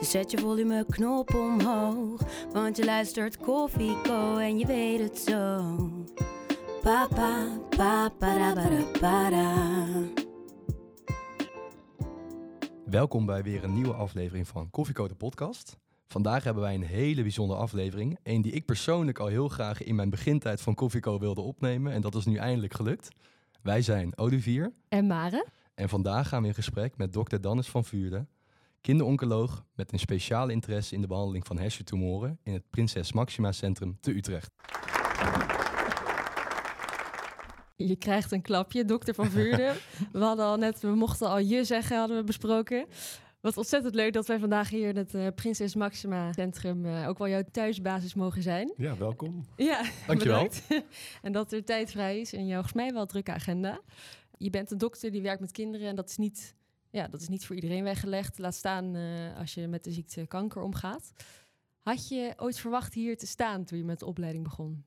Dus zet je volumeknop omhoog. Want je luistert Koffieko en je weet het zo. Papa, papa, ba, da. Welkom bij weer een nieuwe aflevering van Koffieko de podcast. Vandaag hebben wij een hele bijzondere aflevering. Een die ik persoonlijk al heel graag in mijn begintijd van Koffieko wilde opnemen. En dat is nu eindelijk gelukt. Wij zijn Olivier En Mare? en vandaag gaan we in gesprek met dokter Dannes van Vuurden. Kinderoncoloog met een speciale interesse in de behandeling van hersentumoren in het Prinses Maxima Centrum te Utrecht. Je krijgt een klapje, dokter Van Vuurden. we hadden al net, we mochten al je zeggen, hadden we besproken. Wat ontzettend leuk dat wij vandaag hier in het eh, Prinses Maxima Centrum eh, ook wel jouw thuisbasis mogen zijn. Ja, welkom. Ja, Dankjewel. bedankt. en dat er tijd vrij is in jouw volgens mij wel drukke agenda. Je bent een dokter die werkt met kinderen en dat is niet, ja, dat is niet voor iedereen weggelegd. Laat staan eh, als je met de ziekte kanker omgaat. Had je ooit verwacht hier te staan toen je met de opleiding begon?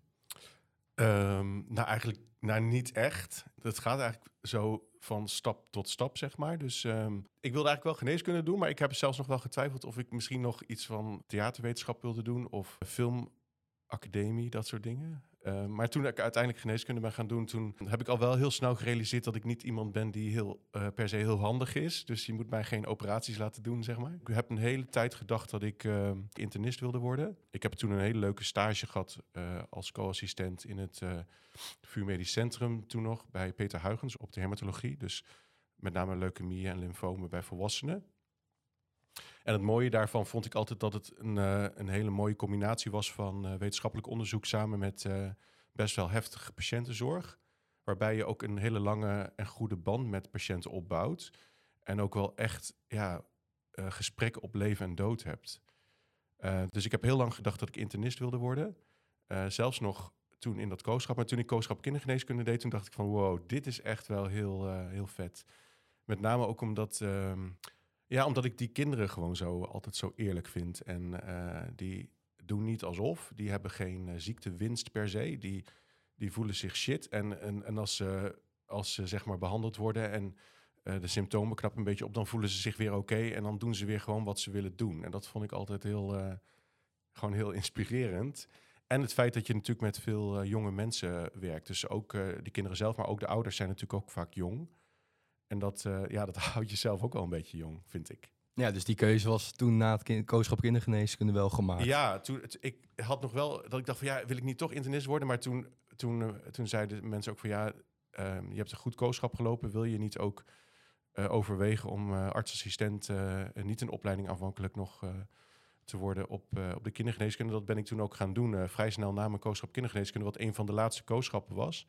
Ehm, nou, eigenlijk nou, niet echt. Het gaat eigenlijk zo van stap tot stap, zeg maar. Dus ehm, ik wilde eigenlijk wel geneeskunde doen, maar ik heb zelfs nog wel getwijfeld of ik misschien nog iets van theaterwetenschap wilde doen of filmacademie, dat soort dingen. Ehm, maar toen ik uiteindelijk geneeskunde ben gaan doen, toen heb ik al wel heel snel gerealiseerd dat ik niet iemand ben die heel, eh, per se heel handig is. Dus je moet mij geen operaties laten doen, zeg maar. Ik heb een hele tijd gedacht dat ik ehm, internist wilde worden. Ik heb toen een hele leuke stage gehad eh, als co-assistent in het VU Medisch Centrum toen nog bij Peter Huygens op de hermatologie. Dus met name leukemie en lymfomen bij volwassenen. En het mooie daarvan vond ik altijd dat het een, eh, een hele mooie combinatie was van eh, wetenschappelijk onderzoek samen met eh, best wel heftige patiëntenzorg. Waarbij je ook een hele lange en goede band met patiënten opbouwt. En ook wel echt ja, gesprekken op leven en dood hebt. Dus ik heb heel lang gedacht dat ik internist wilde worden. Zelfs nog toen in dat kooschap. Maar toen ik kooschap kindergeneeskunde deed, toen dacht ik van wow, dit is echt wel heel, heel vet. Met name ook omdat, ehm, ja, omdat ik die kinderen gewoon zo altijd zo eerlijk vind. En eh, die doen niet alsof. Die hebben geen eh, ziektewinst per se. Die, die voelen zich shit. En, en, en als, ze, als ze zeg maar behandeld worden en eh, de symptomen knappen een beetje op, dan voelen ze zich weer oké. en dan doen ze weer gewoon wat ze willen doen. En dat vond ik altijd heel, gewoon heel inspirerend. En het feit dat je natuurlijk met veel jonge mensen werkt. Dus ook de kinderen zelf, maar ook de ouders zijn natuurlijk ook vaak jong. En dat, eh, ja, dat houdt je zelf ook wel een beetje jong, vind ik. Ja, dus die keuze was toen na het kind, kooschap kindergeneeskunde wel gemaakt. Ja, toen, ik had nog wel dat ik dacht van ja, wil ik niet toch internist worden? Maar toen, toen, eh, toen zeiden mensen ook van ja, ehm, je hebt een goed kooschap gelopen. Wil je niet ook eh, overwegen om artsassistent en niet een opleiding afhankelijk nog te worden op, op de kindergeneeskunde? Dat ben ik toen ook gaan doen. vrij snel na mijn kooschap kindergeneeskunde, wat een van de laatste kooschappen was,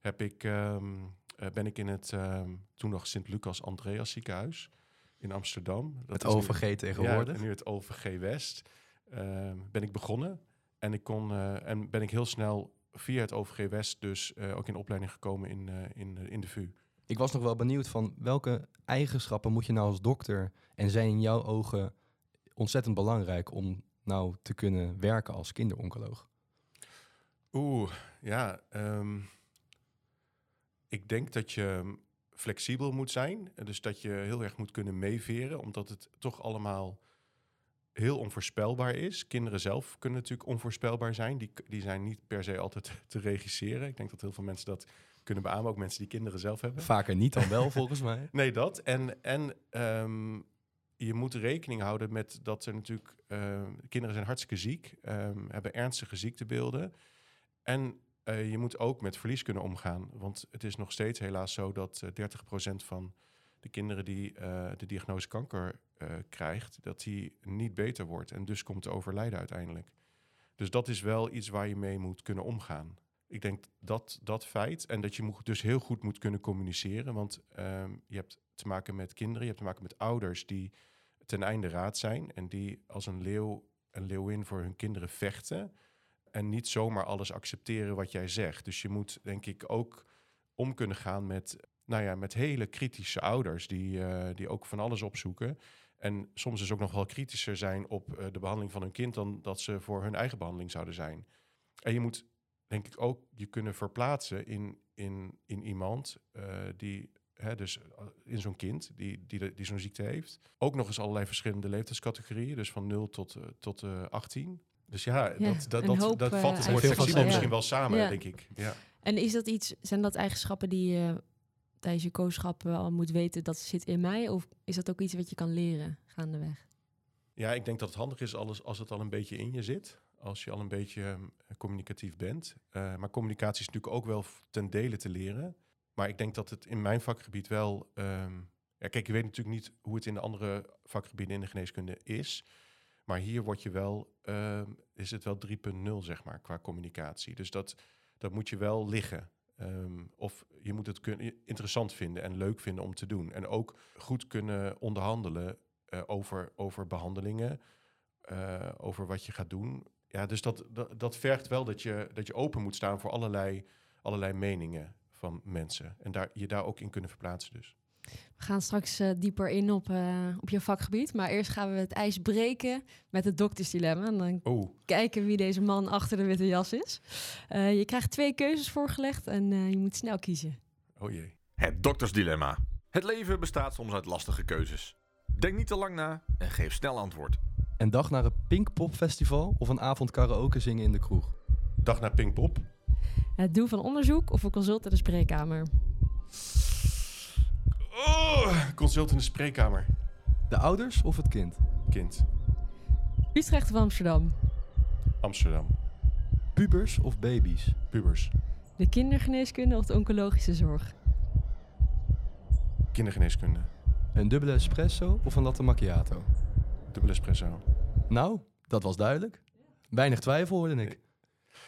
heb ik, ehm, eh, ben ik in het ehm, toen nog Sint-Lucas Andreas ziekenhuis in Amsterdam. Dat Het nu- OVG tegenwoordig. ja, nu het OVG West. Ehm, ben ik begonnen. En, ik kon, eh, en ben ik heel snel via het OVG West dus eh, ook in opleiding gekomen in, eh, in, eh, in de VU. Ik was nog wel benieuwd van welke eigenschappen moet je nou als dokter en zijn in jouw ogen ontzettend belangrijk om nou te kunnen werken als kinderoncoloog? Oeh, ja. ehm, ik denk dat je flexibel moet zijn. Dus dat je heel erg moet kunnen meeveren. Omdat het toch allemaal heel onvoorspelbaar is. Kinderen zelf kunnen natuurlijk onvoorspelbaar zijn. Die, die zijn niet per se altijd te regisseren. Ik denk dat heel veel mensen dat kunnen beamen. Ook mensen die kinderen zelf hebben. Vaker niet dan wel, volgens mij. Nee, dat. En, en ehm, je moet rekening houden met dat er natuurlijk... ehm, kinderen zijn hartstikke ziek, ehm, hebben ernstige ziektebeelden. En eh, je moet ook met verlies kunnen omgaan. Want het is nog steeds helaas zo dat eh 30% van de kinderen die eh, de diagnose kanker eh, krijgt... dat die niet beter wordt en dus komt te overlijden uiteindelijk. Dus dat is wel iets waar je mee moet kunnen omgaan. Ik denk dat dat feit en dat je dus heel goed moet kunnen communiceren. Want ehm, je hebt te maken met kinderen, je hebt te maken met ouders die ten einde raad zijn en die als een leeuw een leeuwin voor hun kinderen vechten. En niet zomaar alles accepteren wat jij zegt. Dus je moet denk ik ook om kunnen gaan met, nou ja, met hele kritische ouders die, eh, die ook van alles opzoeken. En soms dus ook nog wel kritischer zijn op eh, de behandeling van hun kind dan dat ze voor hun eigen behandeling zouden zijn. En je moet denk ik ook je kunnen verplaatsen in, in, in iemand eh, die, hè, dus in zo'n kind die, die, die zo'n ziekte heeft. Ook nog eens allerlei verschillende leeftijdscategorieën, dus van 0 tot, tot eh 18. Dus ja, Ja, dat, dat, dat, hoop, dat eh, vat het woord flexibel misschien wel samen, Ja. denk ik. Ja. En is dat iets, zijn dat eigenschappen die je tijdens je kooschap al moet weten dat zit in mij? Of is dat ook iets wat je kan leren gaandeweg? Ja, ik denk dat het handig is alles, als het al een beetje in je zit. Als je al een beetje ehm, communicatief bent. Eh, maar communicatie is natuurlijk ook wel ten dele te leren. Maar ik denk dat het in mijn vakgebied wel... ehm, ja, kijk, je weet natuurlijk niet hoe het in de andere vakgebieden in de geneeskunde is. Maar hier word je wel, ehm, is het wel 3.0 zeg maar, qua communicatie. Dus dat, dat moet je wel liggen. Ehm, of je moet het interessant vinden en leuk vinden om te doen. En ook goed kunnen onderhandelen eh, over, over behandelingen, eh, over wat je gaat doen. Ja, dus dat, dat, dat vergt wel dat je, dat je open moet staan voor allerlei, allerlei meningen van mensen. En daar, je daar ook in kunnen verplaatsen dus. We gaan straks eh, dieper in op, eh, op je vakgebied. Maar eerst gaan we het ijs breken met het doktersdilemma. En dan Oh, kijken wie deze man achter de witte jas is. Eh, je krijgt twee keuzes voorgelegd en eh, je moet snel kiezen. oh jee. Het doktersdilemma. Het leven bestaat soms uit lastige keuzes. Denk niet te lang na en geef snel antwoord. Een dag naar een Pinkpop Festival of een avond karaoke zingen in de kroeg? Dag naar Pinkpop. Het doen van onderzoek of een consult in de spreekkamer. Oh, consult in de spreekkamer. De ouders of het kind? Kind. Utrecht of Amsterdam. Amsterdam. Pubers of baby's? Pubers. De kindergeneeskunde of de oncologische zorg. Kindergeneeskunde. Een dubbele espresso of een latte macchiato? Dubbele espresso. Nou, dat was duidelijk. Weinig twijfel hoorde ik.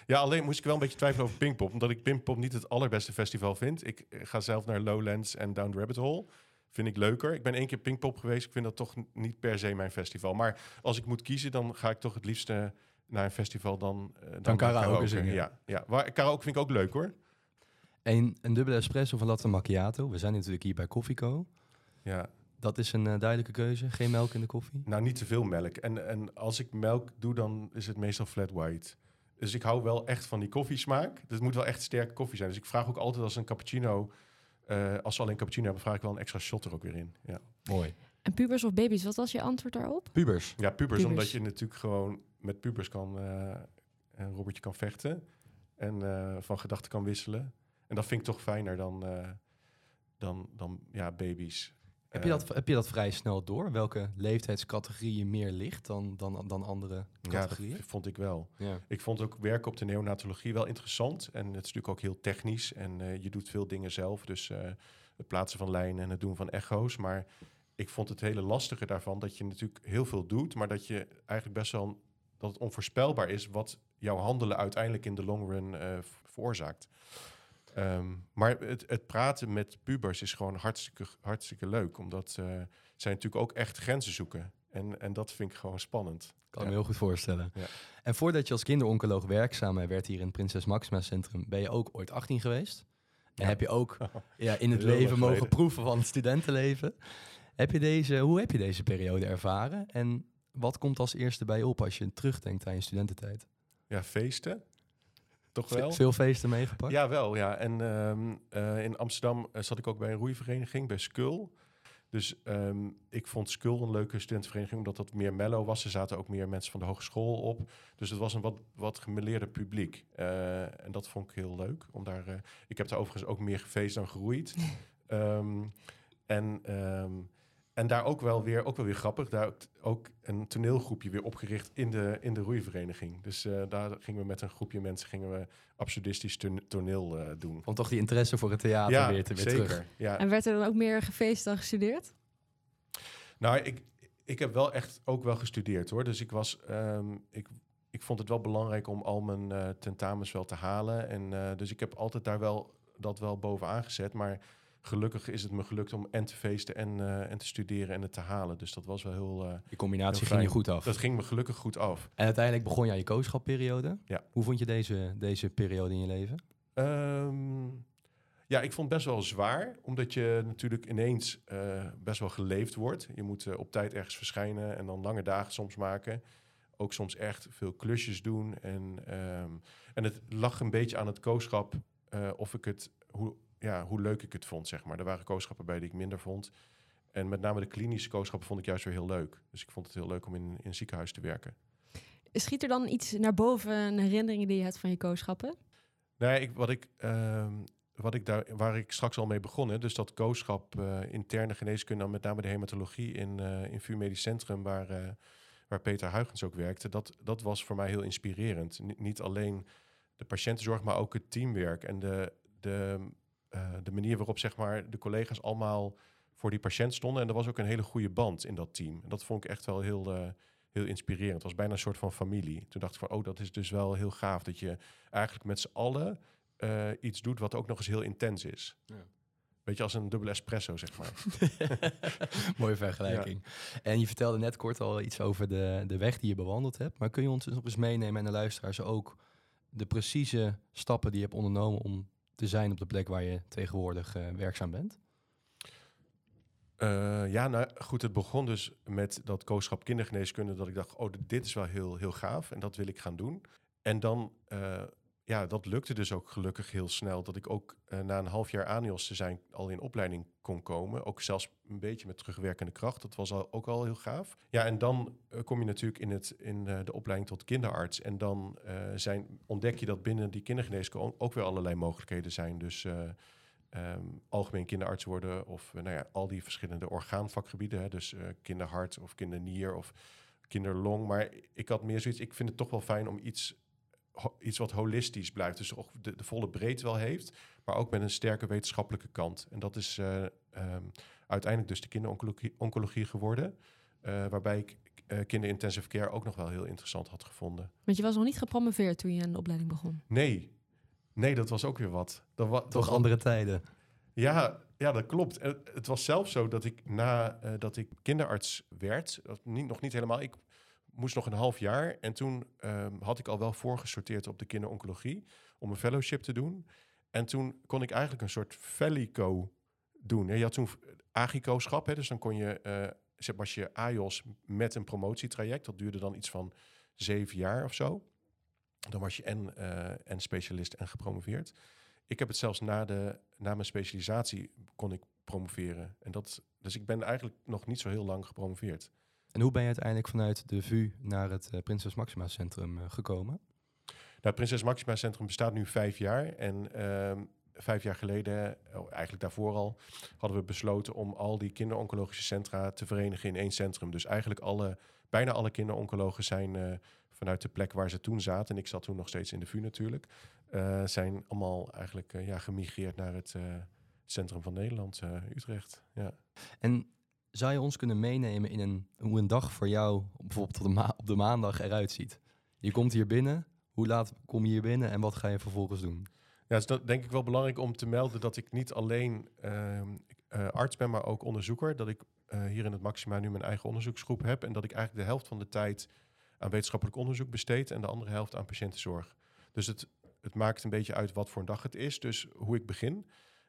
Ja, alleen moest ik wel een beetje twijfelen over Pinkpop. Omdat ik Pinkpop niet het allerbeste festival vind. Ik eh, ga zelf naar Lowlands en Down the Rabbit Hole. Vind ik leuker. Ik ben één keer Pinkpop geweest. Ik vind dat toch niet per se mijn festival. Maar als ik moet kiezen, dan ga ik toch het liefste naar een festival dan... eh, dan, karaoke zingen. Ja, ja. Maar karaoke vind ik ook leuk hoor. En een dubbele espresso of een latte macchiato. We zijn natuurlijk hier bij Koffieco. Ja, Dat is een eh, duidelijke keuze. Geen melk in de koffie. nou niet te veel melk. En, en als ik melk doe, dan is het meestal flat white. Dus ik hou wel echt van die koffiesmaak. Het moet wel echt sterke koffie zijn. Dus ik vraag ook altijd als een cappuccino... eh, als ze alleen cappuccino hebben, vraag ik wel een extra shot er ook weer in. Ja. Mooi. En pubers of baby's, wat was je antwoord daarop? Pubers. Ja, pubers, Pubers. omdat je natuurlijk gewoon met pubers kan, eh een Robertje kan vechten en eh, van gedachten kan wisselen. En dat vind ik toch fijner dan, eh, dan, dan ja, baby's. Heb je, dat, heb je dat vrij snel door? Welke leeftijdscategorie je meer ligt dan, dan, dan andere Ja, dat categorieën? v- vond ik wel. Ja. Ik vond ook werken op de neonatologie wel interessant. En het is natuurlijk ook heel technisch. En eh, je doet veel dingen zelf. Dus eh, het plaatsen van lijnen en het doen van echo's. Maar ik vond het hele lastige daarvan dat je natuurlijk heel veel doet. Maar dat je eigenlijk best wel dat het onvoorspelbaar is wat jouw handelen uiteindelijk in de long run v- veroorzaakt. Ehm, maar het, het praten met pubers is gewoon hartstikke, hartstikke leuk. Omdat eh, zij natuurlijk ook echt grenzen zoeken. En, en dat vind ik gewoon spannend. Kan Ja. me heel goed voorstellen. Ja. En voordat je als kinderoncoloog werkzaam werd hier in het Prinses Maxima Centrum, ben je ook ooit 18 geweest. En Ja. heb je ook ja, in het leven mogen geleden. proeven van het studentenleven. Heb je deze, hoe heb je deze periode ervaren? En wat komt als eerste bij je op als je terugdenkt aan je studententijd? Ja, feesten. Toch wel? Veel feesten meegepakt? Ja, wel. Ja. En ehm, eh, in Amsterdam eh, zat ik ook bij een roeivereniging, bij Skull. Dus ehm, ik vond Skull een leuke studentenvereniging, omdat dat meer mellow was. Er zaten ook meer mensen van de hogeschool op. Dus het was een wat, wat gemeleerde publiek. Eh, en dat vond ik heel leuk. Om daar, ik heb daar overigens ook meer gefeest dan geroeid. Ehm, en, en daar ook wel weer, ook wel weer grappig, daar ook, een toneelgroepje weer opgericht in de, in de roeivereniging. Dus eh, daar gingen we met een groepje mensen gingen we absurdistisch ton- toneel eh, doen. Om toch die interesse voor het theater weer, te, weer zeker. terug. Ja. En werd er dan ook meer gefeest dan gestudeerd? Nou, ik, ik heb wel echt ook wel gestudeerd hoor. Dus ik was, ehm, ik, ik vond het wel belangrijk om al mijn eh, tentamens wel te halen. En eh, dus ik heb altijd daar wel dat wel bovenaan gezet. Maar gelukkig is het me gelukt om en te feesten en, eh, en te studeren en het te halen. Dus dat was wel heel... eh, Die combinatie Heel ging je goed af. dat ging me gelukkig goed af. En uiteindelijk begon jij je kooschapperiode. Ja. Hoe vond je deze, deze periode in je leven? Ehm, ja, ik vond het best wel zwaar, omdat je natuurlijk ineens eh, best wel geleefd wordt. Je moet op tijd ergens verschijnen en dan lange dagen soms maken. Ook soms echt veel klusjes doen. En, ehm, en het lag een beetje aan het kooschap of ik het, hoe, ja, hoe leuk ik het vond, zeg maar. Er waren kooschappen bij die ik minder vond. En met name de klinische kooschappen vond ik juist weer heel leuk. Dus ik vond het heel leuk om in, in een ziekenhuis te werken. Schiet er dan iets naar boven, een herinnering die je hebt van je kooschappen? Nee, ik, wat ik, ehm, wat ik daar, waar ik straks al mee begon, hè, dus dat kooschap, eh, interne geneeskunde, met name de hematologie in, in VU Medisch Centrum, waar, eh, waar Peter Huygens ook werkte, dat, dat was voor mij heel inspirerend. Ni- niet alleen de patiëntenzorg, maar ook het teamwerk en de, de, eh, de manier waarop zeg maar, de collega's allemaal voor die patiënt stonden. En er was ook een hele goede band in dat team. En dat vond ik echt wel heel, eh, heel inspirerend. Het was bijna een soort van familie. Toen dacht ik van, oh, dat is dus wel heel gaaf dat je eigenlijk met z'n allen eh, iets doet wat ook nog eens heel intens is. Ja. Beetje als een dubbele espresso, zeg maar. Mooie vergelijking. En je vertelde net kort al iets over de, de weg die je bewandeld hebt. Maar kun je ons nog eens meenemen en de luisteraars ook de precieze stappen die je hebt ondernomen om te zijn op de plek waar je tegenwoordig eh, werkzaam bent? Eh, ja, nou goed, het begon dus met dat kooschap kindergeneeskunde. Dat ik dacht, oh, dit is wel heel, heel gaaf en dat wil ik gaan doen. En dan, eh, ja, dat lukte dus ook gelukkig heel snel. Dat ik ook eh, na een half jaar ANIOS te zijn al in opleiding kon komen. Ook zelfs een beetje met terugwerkende kracht. Dat was al, ook al heel gaaf. Ja, en dan eh, kom je natuurlijk in, het, in eh, de opleiding tot kinderarts. En dan zijn, ontdek je dat binnen die kindergeneeskunde ook- weer allerlei mogelijkheden zijn. Dus... eh, ehm, algemeen kinderarts worden of nou ja, al die verschillende orgaanvakgebieden. Hè, dus kinderhart of kindernier of kinderlong. Maar ik had meer zoiets, ik vind het toch wel fijn om iets, iets wat holistisch blijft. Dus ook de, de volle breedte wel heeft, maar ook met een sterke wetenschappelijke kant. En dat is eh, ehm, uiteindelijk dus de kinderoncologie oncologie geworden. eh, waarbij ik eh kinderintensive care ook nog wel heel interessant had gevonden. Want je was nog niet gepromoveerd toen je aan de opleiding begon. Nee, nee, dat was ook weer wat. Dat wa- Toch andere tijden. Ja, ja, dat klopt. En Het was zelfs zo dat ik na eh, dat ik kinderarts werd, niet, nog niet helemaal, ik moest nog een half jaar. En toen ehm, had ik al wel voorgesorteerd op de kinderoncologie om een fellowship te doen. En toen kon ik eigenlijk een soort fellico doen. Je had toen agico-schap, hè, dus dan kon je, eh zeg maar, was je met een promotietraject. Dat duurde dan iets van zeven jaar of zo. Dan was je en, eh, en specialist en gepromoveerd. Ik heb het zelfs na, de, na mijn specialisatie kon ik promoveren. En dat, dus ik ben eigenlijk nog niet zo heel lang gepromoveerd. En hoe ben je uiteindelijk vanuit de VU naar het eh, Prinses Maxima Centrum eh, gekomen? Nou, het Prinses Maxima Centrum bestaat nu vijf jaar. En ehm, vijf jaar geleden, oh, eigenlijk daarvoor al, hadden we besloten om al die kinderoncologische centra te verenigen in één centrum. Dus eigenlijk alle, bijna alle kinderoncologen zijn eh, vanuit de plek waar ze toen zaten, en ik zat toen nog steeds in de VU natuurlijk, zijn allemaal eigenlijk ja, gemigreerd naar het centrum van Nederland, Utrecht. Ja. En zou je ons kunnen meenemen in een, hoe een dag voor jou bijvoorbeeld op de, op de maandag eruit ziet? Je komt hier binnen. Hoe laat kom je hier binnen en wat ga je vervolgens doen? Ja, is dat denk ik wel belangrijk om te melden dat ik niet alleen ehm, eh, arts ben, maar ook onderzoeker. Dat ik eh, hier in het Maxima nu mijn eigen onderzoeksgroep heb. En dat ik eigenlijk de helft van de tijd aan wetenschappelijk onderzoek besteed en de andere helft aan patiëntenzorg. Dus het, het maakt een beetje uit wat voor een dag het is. Dus hoe ik begin.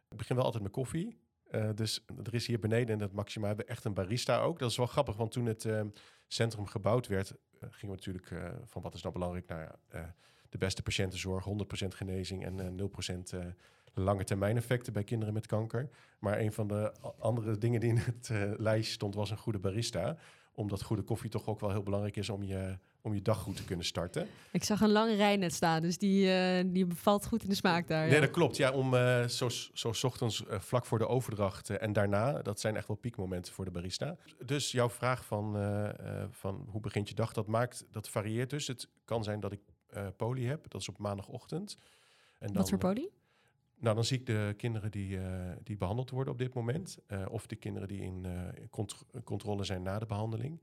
Ik begin wel altijd met koffie. Eh, dus er is hier beneden in het Maxima hebben echt een barista ook. Dat is wel grappig, want toen het ehm, centrum gebouwd werd, eh, gingen we natuurlijk eh, van wat is nou belangrijk? Nou ja, eh, de beste patiëntenzorg, 100% genezing en eh 0% eh, lange termijn effecten bij kinderen met kanker. Maar een van de andere dingen die in het lijstje stond was een goede barista. Omdat goede koffie toch ook wel heel belangrijk is om je, om je dag goed te kunnen starten. Ik zag een lange rij net staan, dus die, eh, die bevalt goed in de smaak daar. Nee, ja. dat klopt. Ja, om eh, zo, zo ochtends eh, vlak voor de overdracht en daarna, dat zijn echt wel piekmomenten voor de barista. Dus jouw vraag van, van hoe begint je dag, dat maakt, dat varieert dus. Het kan zijn dat ik poli heb, dat is op maandagochtend. En dan, Wat voor poli? Nou, dan zie ik de kinderen die, eh, die behandeld worden op dit moment. eh, of de kinderen die in eh, cont- controle zijn na de behandeling.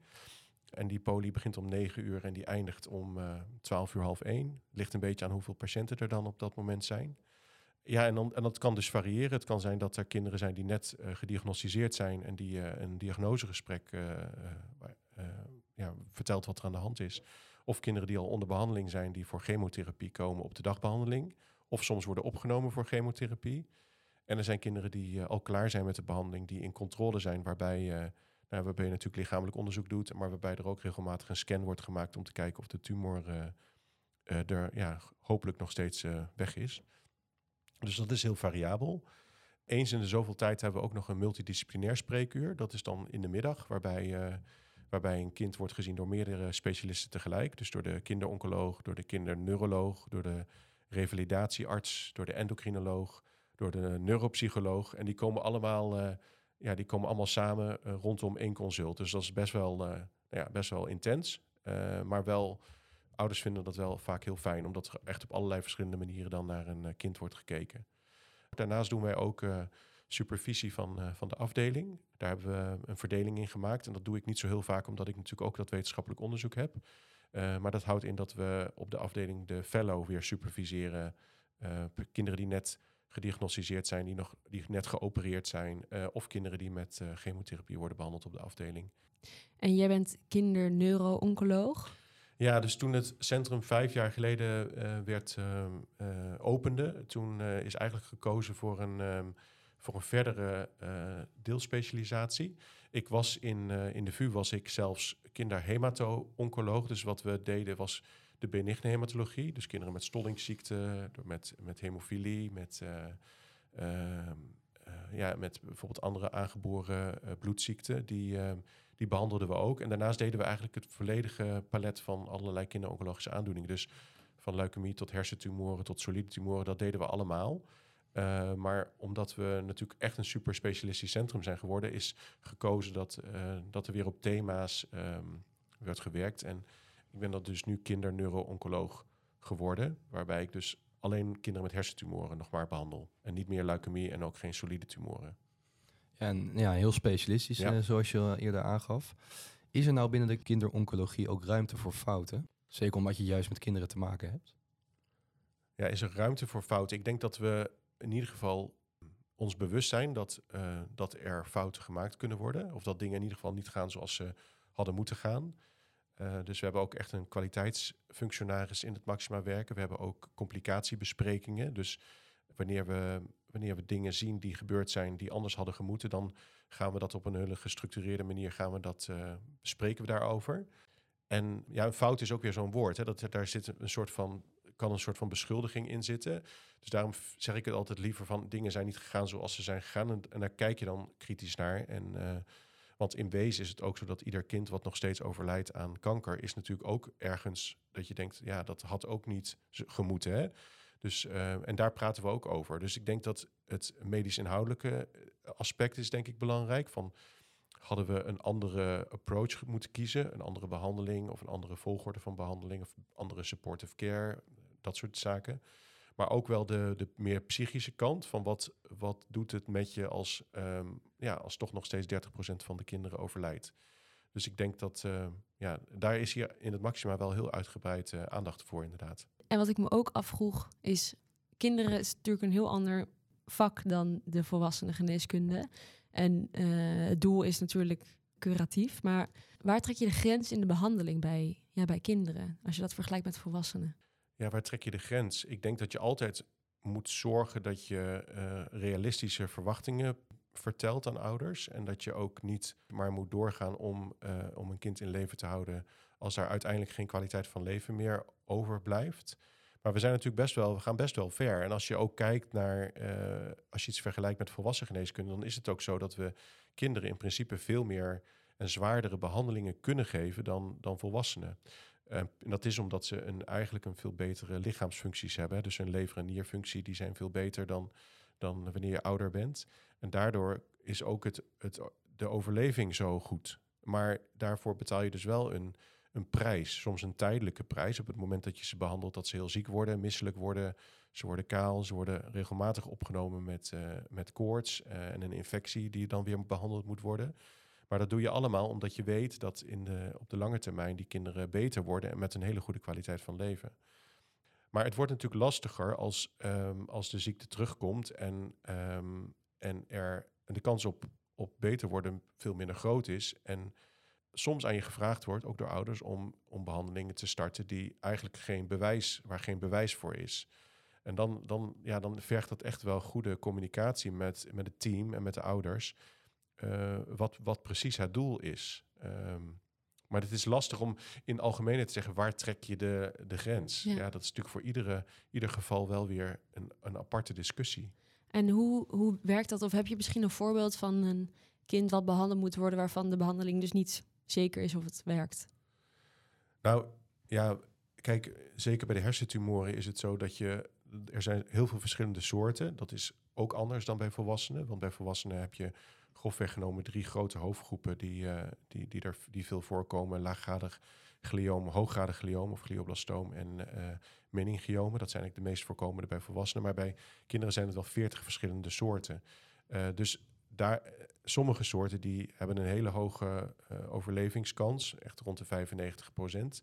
En die poli begint om 9 uur en die eindigt om eh 12 uur half 1. Ligt een beetje aan hoeveel patiënten er dan op dat moment zijn. Ja, en, dan, en dat kan dus variëren. Het kan zijn dat er kinderen zijn die net gediagnosticeerd zijn en die een diagnosegesprek ja, vertelt wat er aan de hand is. Of kinderen die al onder behandeling zijn, die voor chemotherapie komen op de dagbehandeling. Of soms worden opgenomen voor chemotherapie. En er zijn kinderen die al klaar zijn met de behandeling, die in controle zijn, waarbij, nou, waarbij je natuurlijk lichamelijk onderzoek doet, maar waarbij er ook regelmatig een scan wordt gemaakt om te kijken of de tumor er ja, hopelijk nog steeds weg is. Dus dat is heel variabel. Eens in de zoveel tijd hebben we ook nog een multidisciplinair spreekuur. Dat is dan in de middag, waarbij, uh, waarbij een kind wordt gezien door meerdere specialisten tegelijk. Dus door de kinderoncoloog, door de kinderneuroloog, door de revalidatiearts, door de endocrinoloog, door de neuropsycholoog. En die komen allemaal, uh, ja, die komen allemaal samen uh, rondom één consult. Dus dat is best wel, nou ja, best wel intens, maar wel ouders vinden dat wel vaak heel fijn, omdat er echt op allerlei verschillende manieren dan naar een kind wordt gekeken. Daarnaast doen wij ook supervisie van, van de afdeling. Daar hebben we een verdeling in gemaakt. En dat doe ik niet zo heel vaak, omdat ik natuurlijk ook dat wetenschappelijk onderzoek heb. Uh, maar dat houdt in dat we op de afdeling de fellow weer superviseren. kinderen die net gediagnosticeerd zijn, die, nog, die net geopereerd zijn. of kinderen die met chemotherapie worden behandeld op de afdeling. En jij bent kinderneuro-oncoloog? Ja, dus toen het centrum vijf jaar geleden werd uh, opende, toen is eigenlijk gekozen voor een, um, voor een verdere deelspecialisatie. Ik was in, in de VU was ik zelfs kinderhemato-oncoloog. Dus wat we deden was de benigne hematologie. Dus kinderen met stollingsziekte, met, met hemofilie, met, ehm, ja, met bijvoorbeeld andere aangeboren bloedziekten. Die ehm, die behandelden we ook. En daarnaast deden we eigenlijk het volledige palet van allerlei kinderoncologische aandoeningen. Dus van leukemie tot hersentumoren tot solide tumoren, dat deden we allemaal. Uh, maar omdat we natuurlijk echt een super specialistisch centrum zijn geworden, is gekozen dat, uh, dat er weer op thema's um, werd gewerkt. En ik ben dat dus nu kinderneuro-oncoloog geworden, waarbij ik dus alleen kinderen met hersentumoren nog maar behandel. En niet meer leukemie en ook geen solide tumoren. En ja, heel specialistisch, ja. Uh, zoals je eerder aangaf. Is er nou binnen de kinderoncologie ook ruimte voor fouten? Zeker omdat je juist met kinderen te maken hebt. Ja, is er ruimte voor fouten? Ik denk dat we in ieder geval ons bewust zijn dat, uh, dat er fouten gemaakt kunnen worden. Of dat dingen in ieder geval niet gaan zoals ze hadden moeten gaan. Uh, dus we hebben ook echt een kwaliteitsfunctionaris in het Maxima werken. We hebben ook complicatiebesprekingen. Dus wanneer we wanneer we dingen zien die gebeurd zijn die anders hadden gemoeten, dan gaan we dat op een hele gestructureerde manier gaan we dat uh, bespreken we daarover. En ja, een fout is ook weer zo'n woord. Hè, dat daar zit een soort van kan een soort van beschuldiging in zitten. Dus daarom zeg ik het altijd liever van dingen zijn niet gegaan zoals ze zijn gegaan. En, en daar kijk je dan kritisch naar. En, uh, want in wezen is het ook zo dat ieder kind wat nog steeds overlijdt aan kanker, is natuurlijk ook ergens dat je denkt, ja, dat had ook niet gemoeten. Hè? Dus, uh, en daar praten we ook over. Dus ik denk dat het medisch-inhoudelijke eh, aspect is denk ik belangrijk. Van, hadden we een andere approach moeten kiezen, een andere behandeling of een andere volgorde van behandeling of andere supportive care, dat soort zaken. Maar ook wel de, de meer psychische kant van wat, wat doet het met je als, um, ja, als toch nog steeds 30% van de kinderen overlijdt. Dus ik denk dat uh, ja, daar is hier in het maxima wel heel uitgebreid uh, aandacht voor, inderdaad. En wat ik me ook afvroeg is, kinderen is natuurlijk een heel ander vak dan de volwassene geneeskunde. En uh, het doel is natuurlijk curatief, maar waar trek je de grens in de behandeling bij, ja, bij kinderen, als je dat vergelijkt met volwassenen? Ja, waar trek je de grens? Ik denk dat je altijd moet zorgen dat je uh, realistische verwachtingen vertelt aan ouders. En dat je ook niet maar moet doorgaan om, uh, om een kind in leven te houden als daar uiteindelijk geen kwaliteit van leven meer overblijft. Maar we zijn natuurlijk best wel, we gaan best wel ver. En als je ook kijkt naar, uh, als je iets vergelijkt met volwassen geneeskunde, dan is het ook zo dat we kinderen in principe veel meer en zwaardere behandelingen kunnen geven dan, dan volwassenen. Uh, en dat is omdat ze een, eigenlijk een veel betere lichaamsfuncties hebben. Dus hun lever- en nierfunctie die zijn veel beter dan, dan wanneer je ouder bent. En daardoor is ook het, het, de overleving zo goed. Maar daarvoor betaal je dus wel een, een prijs, soms een tijdelijke prijs. Op het moment dat je ze behandelt, dat ze heel ziek worden, misselijk worden. Ze worden kaal, ze worden regelmatig opgenomen met, uh, met koorts uh, en een infectie die dan weer behandeld moet worden. Maar dat doe je allemaal omdat je weet dat in de, op de lange termijn die kinderen beter worden en met een hele goede kwaliteit van leven. Maar het wordt natuurlijk lastiger als, ehm, als de ziekte terugkomt en, ehm, en, er, de kans op, op beter worden veel minder groot is. En soms aan je gevraagd wordt, ook door ouders, om, om behandelingen te starten die eigenlijk geen bewijs, waar geen bewijs voor is. En dan, dan, ja, dan vergt dat echt wel goede communicatie met, met het team en met de ouders. Eh, wat, wat precies het doel is. Ehm, maar het is lastig om in algemene te zeggen waar trek je de, de grens. Ja. Ja. dat is natuurlijk voor iedere, ieder geval wel weer een, een aparte discussie. En hoe, hoe werkt dat? Of heb je misschien een voorbeeld van een kind wat behandeld moet worden, waarvan de behandeling dus niet zeker is of het werkt? Nou ja, kijk, zeker bij de hersentumoren is het zo dat je. Er zijn heel veel verschillende soorten. Dat is ook anders dan bij volwassenen. Want bij volwassenen heb je grofweg genomen drie grote hoofdgroepen die, eh, die, die, er, die veel voorkomen. Laaggradig glioom, hooggradig glioom of glioblastoom en eh meningiomen. Dat zijn eigenlijk de meest voorkomende bij volwassenen. Maar bij kinderen zijn het wel veertig verschillende soorten. Eh, dus daar, sommige soorten die hebben een hele hoge overlevingskans, echt rond de 95 procent.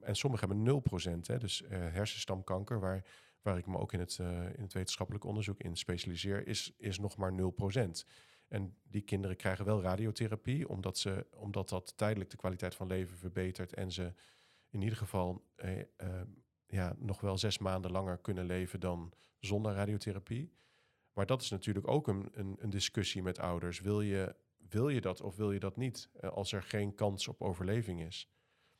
En sommige hebben 0 procent. Dus hersenstamkanker, waar, waar ik me ook in het, in het wetenschappelijk onderzoek in specialiseer, is, is nog maar 0 procent. En die kinderen krijgen wel radiotherapie, omdat, ze, omdat dat tijdelijk de kwaliteit van leven verbetert en ze in ieder geval eh, eh, ja, nog wel zes maanden langer kunnen leven dan zonder radiotherapie. Maar dat is natuurlijk ook een, een, een discussie met ouders. Wil je, wil je dat of wil je dat niet eh, als er geen kans op overleving is?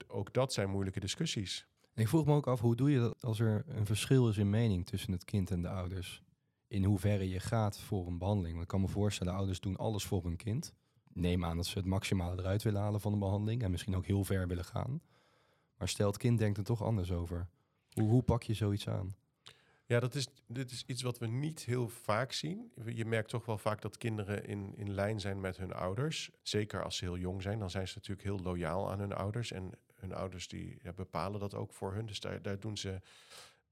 Ook dat zijn moeilijke discussies. Ik vroeg me ook af, hoe doe je dat als er een verschil is in mening tussen het kind en de ouders? In hoeverre je gaat voor een behandeling. Want ik kan me voorstellen, ouders doen alles voor hun kind. Neem aan dat ze het maximale eruit willen halen van de behandeling en misschien ook heel ver willen gaan. Maar stel, het kind denkt er toch anders over. Hoe, hoe pak je zoiets aan? Ja, dat is, dit is iets wat we niet heel vaak zien. Je merkt toch wel vaak dat kinderen in, in lijn zijn met hun ouders. Zeker als ze heel jong zijn, dan zijn ze natuurlijk heel loyaal aan hun ouders. En hun ouders die bepalen dat ook voor hun. Dus daar, daar doen ze.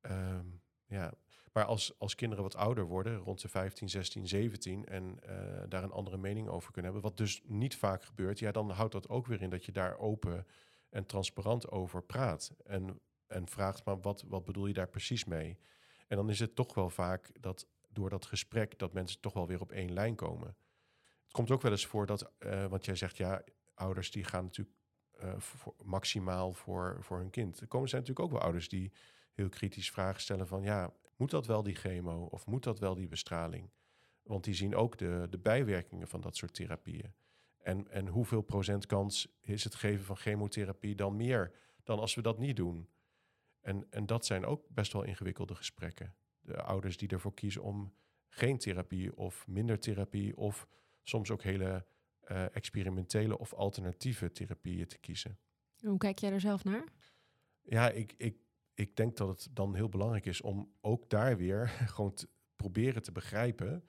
ehm, ja. Maar als, als kinderen wat ouder worden, rond de 15, 16, 17, en eh, daar een andere mening over kunnen hebben, wat dus niet vaak gebeurt, ja, dan houdt dat ook weer in dat je daar open en transparant over praat. En, en vraagt, maar wat, wat bedoel je daar precies mee? En dan is het toch wel vaak dat door dat gesprek dat mensen toch wel weer op één lijn komen. Het komt ook wel eens voor dat, eh, want jij zegt ja, ouders die gaan natuurlijk eh, maximaal voor, voor hun kind. Er komen zijn natuurlijk ook wel ouders die heel kritisch vragen stellen van ja, moet dat wel die chemo of moet dat wel die bestraling? Want die zien ook de, de bijwerkingen van dat soort therapieën. En, en hoeveel procent kans is het geven van chemotherapie dan meer dan als we dat niet doen? En, en dat zijn ook best wel ingewikkelde gesprekken. De ouders die ervoor kiezen om geen therapie of minder therapie of soms ook hele eh, experimentele of alternatieve therapieën te kiezen. Hoe kijk jij er zelf naar? Ja, ik, ik, ik denk dat het dan heel belangrijk is om ook daar weer gewoon te proberen te begrijpen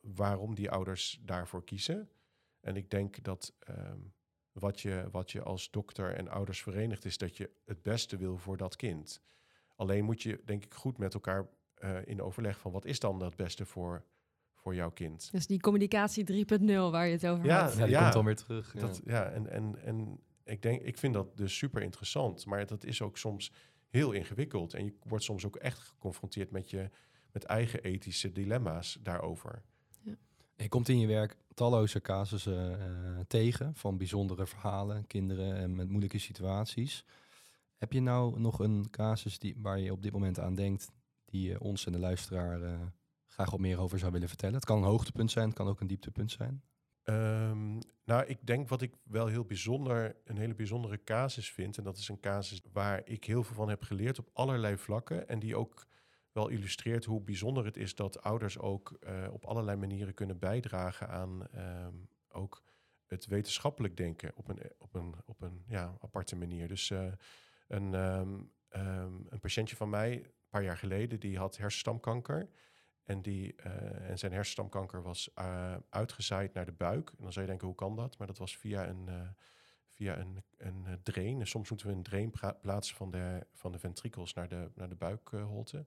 waarom die ouders daarvoor kiezen. En ik denk dat ehm, wat, je, wat je als dokter en ouders verenigt is dat je het beste wil voor dat kind. Alleen moet je denk ik goed met elkaar eh, in overleg van wat is dan het beste voor, voor jouw kind. Dus die communicatie 3.0 waar je het over Ja, had. Ja, die ja. komt dan weer terug. ja. Dat, ja, en, en, en ik, denk, ik vind dat dus super interessant. Maar dat is ook soms heel ingewikkeld. En je wordt soms ook echt geconfronteerd met je met eigen ethische dilemma's daarover. Je komt in je werk talloze casussen eh, tegen van bijzondere verhalen, kinderen en met moeilijke situaties. Heb je nou nog een casus die, waar je op dit moment aan denkt, die je ons en de luisteraar eh, graag wat meer over zou willen vertellen? Het kan een hoogtepunt zijn, het kan ook een dieptepunt zijn. Ehm, nou, ik denk wat ik wel heel bijzonder, een hele bijzondere casus vind. En dat is een casus waar ik heel veel van heb geleerd op allerlei vlakken. En die ook wel illustreert hoe bijzonder het is dat ouders ook eh, op allerlei manieren kunnen bijdragen aan ehm, ook het wetenschappelijk denken op een, op een, op een ja, aparte manier. Dus eh, een, ehm, een patiëntje van mij, een paar jaar geleden, die had hersenstamkanker. En, die, eh, en zijn hersenstamkanker was eh, uitgezaaid naar de buik. En dan zou je denken, hoe kan dat? Maar dat was via een, eh, via een, een drain. En soms moeten we een drain plaatsen van de, van de ventrikels naar de, naar de buikholte.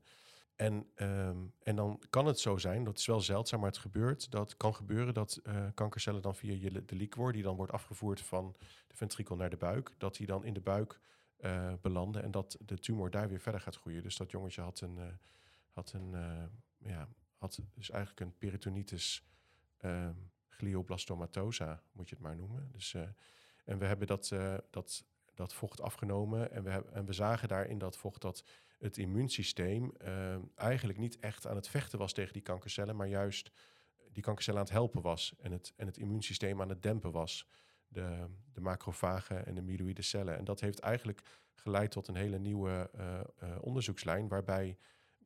En, ehm, en dan kan het zo zijn, dat is wel zeldzaam, maar het gebeurt. Dat kan gebeuren dat kankercellen dan via je, de liquor, die dan wordt afgevoerd van de ventrikel naar de buik, dat die dan in de buik belanden en dat de tumor daar weer verder gaat groeien. Dus dat jongetje had een, had een ja, had dus eigenlijk een peritonitis ehm, glioblastomatosa, moet je het maar noemen. Dus, eh, en we hebben dat, eh, dat, dat vocht afgenomen en we, hebben, en we zagen daar in dat vocht dat het immuunsysteem ehm, eigenlijk niet echt aan het vechten was tegen die kankercellen, maar juist die kankercellen aan het helpen was en het, en het immuunsysteem aan het dempen was. De, de macrofagen en de myeloïde cellen. En dat heeft eigenlijk geleid tot een hele nieuwe eh, onderzoekslijn, waarbij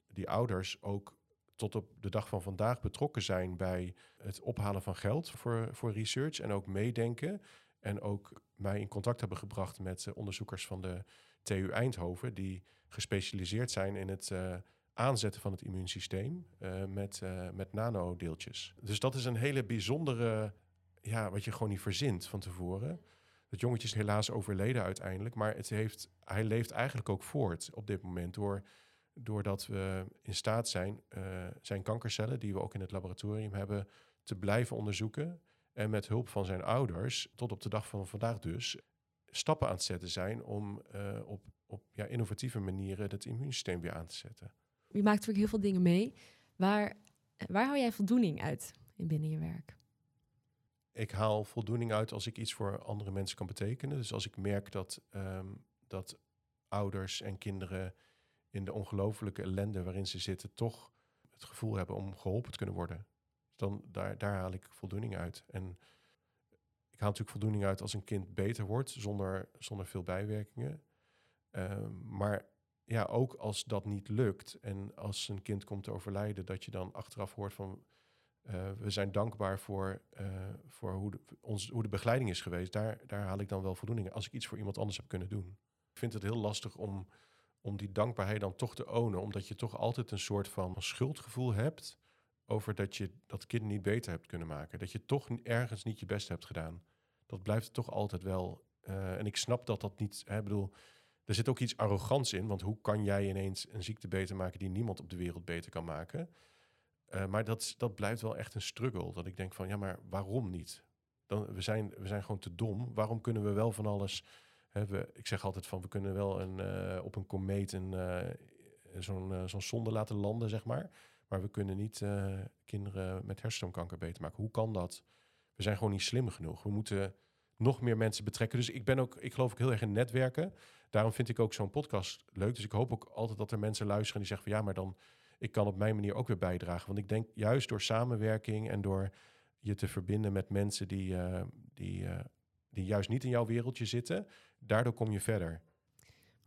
die ouders ook tot op de dag van vandaag betrokken zijn bij het ophalen van geld voor, voor research en ook meedenken. En ook mij in contact hebben gebracht met eh, onderzoekers van de TU Eindhoven, die gespecialiseerd zijn in het eh, aanzetten van het immuunsysteem eh, met, met nanodeeltjes. Dus dat is een hele bijzondere, ja, wat je gewoon niet verzint van tevoren. Het jongetje is helaas overleden uiteindelijk, maar het heeft, hij leeft eigenlijk ook voort op dit moment door doordat we in staat zijn eh, zijn kankercellen, die we ook in het laboratorium hebben, te blijven onderzoeken. En met hulp van zijn ouders, tot op de dag van vandaag dus, stappen aan het zetten zijn om eh, op, op ja, innovatieve manieren het immuunsysteem weer aan te zetten. Je maakt natuurlijk heel veel dingen mee. Waar, waar hou jij voldoening uit in binnen je werk? Ik haal voldoening uit als ik iets voor andere mensen kan betekenen. Dus als ik merk dat, ehm, dat ouders en kinderen in de ongelofelijke ellende waarin ze zitten, toch het gevoel hebben om geholpen te kunnen worden. Dan daar, daar haal ik voldoening uit. En ik haal natuurlijk voldoening uit als een kind beter wordt, zonder, zonder veel bijwerkingen. Ehm, maar ja, ook als dat niet lukt en als een kind komt te overlijden, dat je dan achteraf hoort van eh, we zijn dankbaar voor, eh, voor hoe, de, ons, hoe de begeleiding is geweest. Daar, daar haal ik dan wel voldoening als ik iets voor iemand anders heb kunnen doen. Ik vind het heel lastig om, om die dankbaarheid dan toch te ownen, omdat je toch altijd een soort van schuldgevoel hebt over dat je dat kind niet beter hebt kunnen maken. Dat je toch ergens niet je best hebt gedaan. Dat blijft toch altijd wel. Uh, en ik snap dat dat niet. Ik bedoel, er zit ook iets arrogants in, want hoe kan jij ineens een ziekte beter maken die niemand op de wereld beter kan maken? Uh, maar dat, dat blijft wel echt een struggle. Dat ik denk van, ja, maar waarom niet? Dan, we, zijn, we zijn gewoon te dom. Waarom kunnen we wel van alles... Ik zeg altijd van, we kunnen wel een, uh, op een komeet een, uh, zo'n zo'n zonde laten landen, zeg maar. Maar we kunnen niet kinderen met hersenkanker beter maken. Hoe kan dat? We zijn gewoon niet slim genoeg. We moeten nog meer mensen betrekken. Dus ik ben ook, ik geloof ook heel erg in netwerken. Daarom vind ik ook zo'n podcast leuk. Dus ik hoop ook altijd dat er mensen luisteren die zeggen van, ja, maar dan ik kan op mijn manier ook weer bijdragen. Want ik denk juist door samenwerking en door je te verbinden met mensen die, die, die juist niet in jouw wereldje zitten, daardoor kom je verder.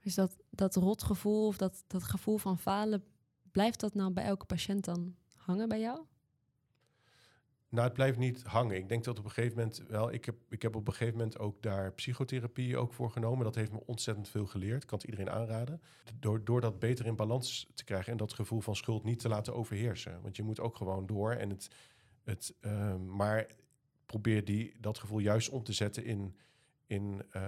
Is dat, dat rotgevoel of dat, dat gevoel van falen, blijft dat nou bij elke patiënt dan hangen bij jou? Nou, het blijft niet hangen. Ik denk dat op een gegeven moment wel. Ik heb, ik heb op een gegeven moment ook daar psychotherapie ook voor genomen. Dat heeft me ontzettend veel geleerd. Ik kan het iedereen aanraden. Door, door dat beter in balans te krijgen en dat gevoel van schuld niet te laten overheersen. Want je moet ook gewoon door. En het, het, uh, maar probeer die, dat gevoel juist om te zetten in, in, uh,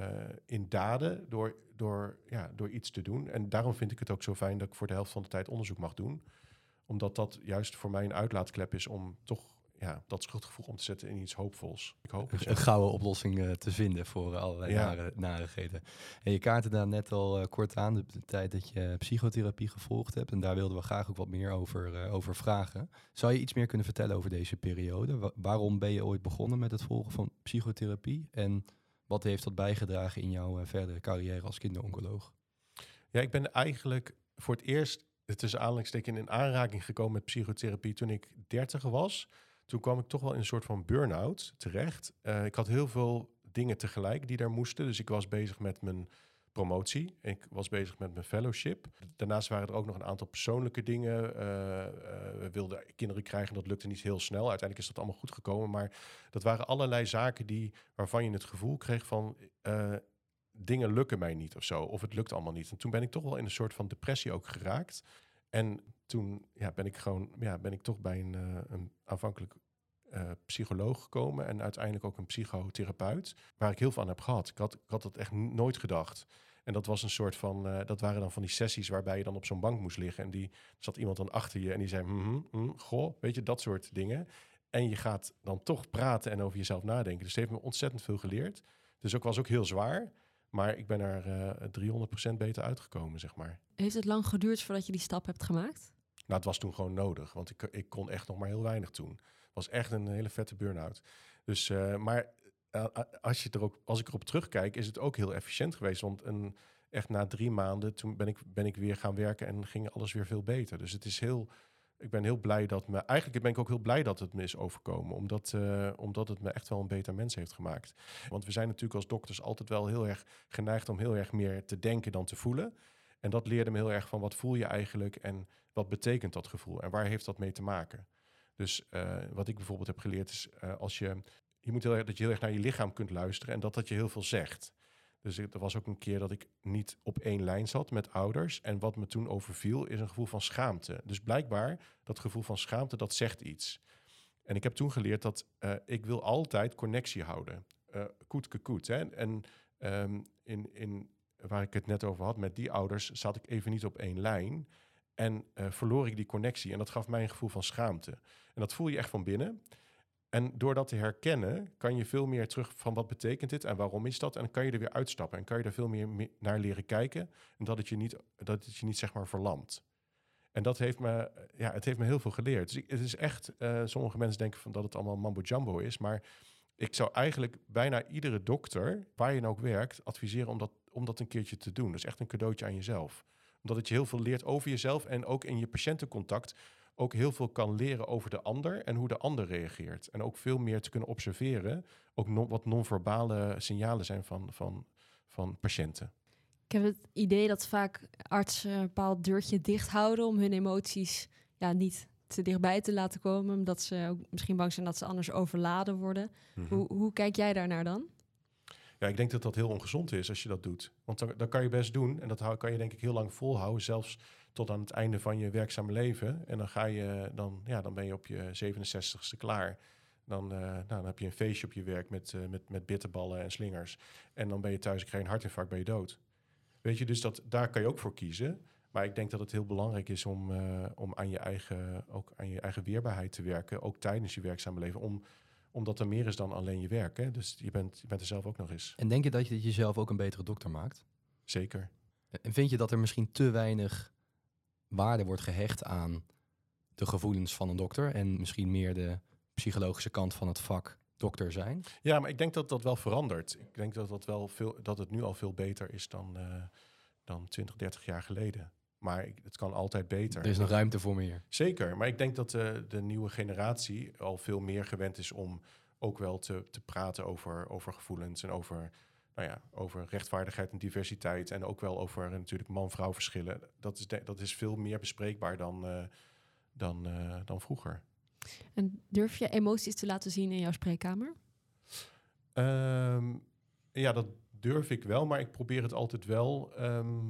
in daden. Door, door, ja, door iets te doen. En daarom vind ik het ook zo fijn dat ik voor de helft van de tijd onderzoek mag doen. Omdat dat juist voor mij een uitlaatklep is om toch ja, dat schuldgevoel om te zetten in iets hoopvols. Ik hoop het, Een gouden oplossing uh, te vinden voor allerlei ja. nare, narigheden. En je kaartte daar net al uh, kort aan, de, de, tijd dat je psychotherapie gevolgd hebt. En daar wilden we graag ook wat meer over, uh, over vragen. Zou je iets meer kunnen vertellen over deze periode? Wa waarom ben je ooit begonnen met het volgen van psychotherapie? En wat heeft dat bijgedragen in jouw verdere carrière als kinderoncoloog? Ja, ik ben eigenlijk voor het eerst tussen aanleidingstekens in aanraking gekomen met psychotherapie toen ik dertig was toen kwam ik toch wel in een soort van burn-out terecht. Uh, ik had heel veel dingen tegelijk die daar moesten. Dus ik was bezig met mijn promotie. Ik was bezig met mijn fellowship. Daarnaast waren er ook nog een aantal persoonlijke dingen. Uh, uh, we wilden kinderen krijgen, dat lukte niet heel snel. Uiteindelijk is dat allemaal goed gekomen. Maar dat waren allerlei zaken die, waarvan je het gevoel kreeg van... dingen lukken mij niet of zo. Of het lukt allemaal niet. En toen ben ik toch wel in een soort van depressie ook geraakt. En toen ja, ben ik gewoon, ja, ben ik toch bij een, een aanvankelijk uh, psycholoog gekomen en uiteindelijk ook een psychotherapeut, waar ik heel veel aan heb gehad. Ik had, ik had dat echt nooit gedacht. En dat was een soort van, uh, dat waren dan van die sessies waarbij je dan op zo'n bank moest liggen en die zat iemand dan achter je en die zei, mm, mm, goh, weet je, dat soort dingen. En je gaat dan toch praten en over jezelf nadenken. Dus het heeft me ontzettend veel geleerd. Dus ook was ook heel zwaar. Maar ik ben er eh 300% beter uitgekomen, zeg maar. Heeft het lang geduurd voordat je die stap hebt gemaakt? Nou, het was toen gewoon nodig, want ik, ik kon echt nog maar heel weinig toen. Was echt een hele vette burn-out. Dus, eh, maar eh, als, je er ook, als ik erop terugkijk, is het ook heel efficiënt geweest. Want een, echt na drie maanden, toen ben ik, ben ik weer gaan werken en ging alles weer veel beter. Dus het is heel, ik ben heel blij dat me, eigenlijk ben ik ook heel blij dat het me is overkomen. Omdat, eh, omdat het me echt wel een beter mens heeft gemaakt. Want we zijn natuurlijk als dokters altijd wel heel erg geneigd om heel erg meer te denken dan te voelen. En dat leerde me heel erg van wat voel je eigenlijk en wat betekent dat gevoel en waar heeft dat mee te maken. Dus eh, wat ik bijvoorbeeld heb geleerd is eh, als je, je moet heel erg, dat je heel erg naar je lichaam kunt luisteren en dat dat je heel veel zegt. Dus er was ook een keer dat ik niet op één lijn zat met ouders. En wat me toen overviel is een gevoel van schaamte. Dus blijkbaar, dat gevoel van schaamte, dat zegt iets. En ik heb toen geleerd dat eh, ik wil altijd connectie houden. Eh koet ke koet. Hè? En ehm, in, in, waar ik het net over had, met die ouders zat ik even niet op één lijn. En eh, verloor ik die connectie. En dat gaf mij een gevoel van schaamte. En dat voel je echt van binnen. En door dat te herkennen, kan je veel meer terug van wat betekent dit en waarom is dat? En kan je er weer uitstappen en kan je er veel meer me- naar leren kijken. En dat het je niet, dat het je niet zeg maar verlamt. En dat heeft me, ja, het heeft me heel veel geleerd. Dus het is echt, eh, sommige mensen denken van dat het allemaal mambo jumbo is. Maar ik zou eigenlijk bijna iedere dokter, waar je nou ook werkt, adviseren om dat, om dat een keertje te doen. Dat is echt een cadeautje aan jezelf. Omdat het je heel veel leert over jezelf en ook in je patiëntencontact ook heel veel kan leren over de ander en hoe de ander reageert. En ook veel meer te kunnen observeren, ook wat non-verbale signalen zijn van, van, van patiënten. Ik heb het idee dat vaak artsen een bepaald deurtje dicht houden om hun emoties ja, niet te dichtbij te laten komen. Omdat ze ook misschien bang zijn dat ze anders overladen worden. Mhm. Hoe, hoe kijk jij daarnaar dan? Ja, ik denk dat dat heel ongezond is als je dat doet. Want dan, dan kan je best doen en dat kan je denk ik heel lang volhouden, zelfs tot aan het einde van je werkzame leven. En dan ga je, dan, ja, dan ben je op je 67ste klaar. Dan, eh, nou, dan heb je een feestje op je werk met, eh, met, met bitterballen en slingers. En dan ben je thuis, ik krijg een hartinfarct, ben je dood. Weet je, dus dat, daar kan je ook voor kiezen. Maar ik denk dat het heel belangrijk is om, eh, om aan, je eigen, ook aan je eigen weerbaarheid te werken. Ook tijdens je werkzame leven. Om, omdat er meer is dan alleen je werk. Hè? Dus je bent, je bent er zelf ook nog eens. En denk je dat je jezelf ook een betere dokter maakt? Zeker. En vind je dat er misschien te weinig waarde wordt gehecht aan de gevoelens van een dokter en misschien meer de psychologische kant van het vak dokter zijn? Ja, maar ik denk dat dat wel verandert. Ik denk dat, dat, wel veel, dat het nu al veel beter is dan, eh, dan 20, 30 jaar geleden. Maar ik- het kan altijd beter. Er is nog ruimte voor meer. Zeker, maar ik denk dat de, de nieuwe generatie al veel meer gewend is om ook wel te, te praten over, over gevoelens en over, nou ja, over rechtvaardigheid en diversiteit. En ook wel over eh, natuurlijk man-vrouw verschillen. Dat is, de- dat is veel meer bespreekbaar dan, eh, dan, eh, dan vroeger. En durf je emoties te laten zien in jouw spreekkamer? Ehm, ja, dat durf ik wel, maar ik probeer het altijd wel ehm,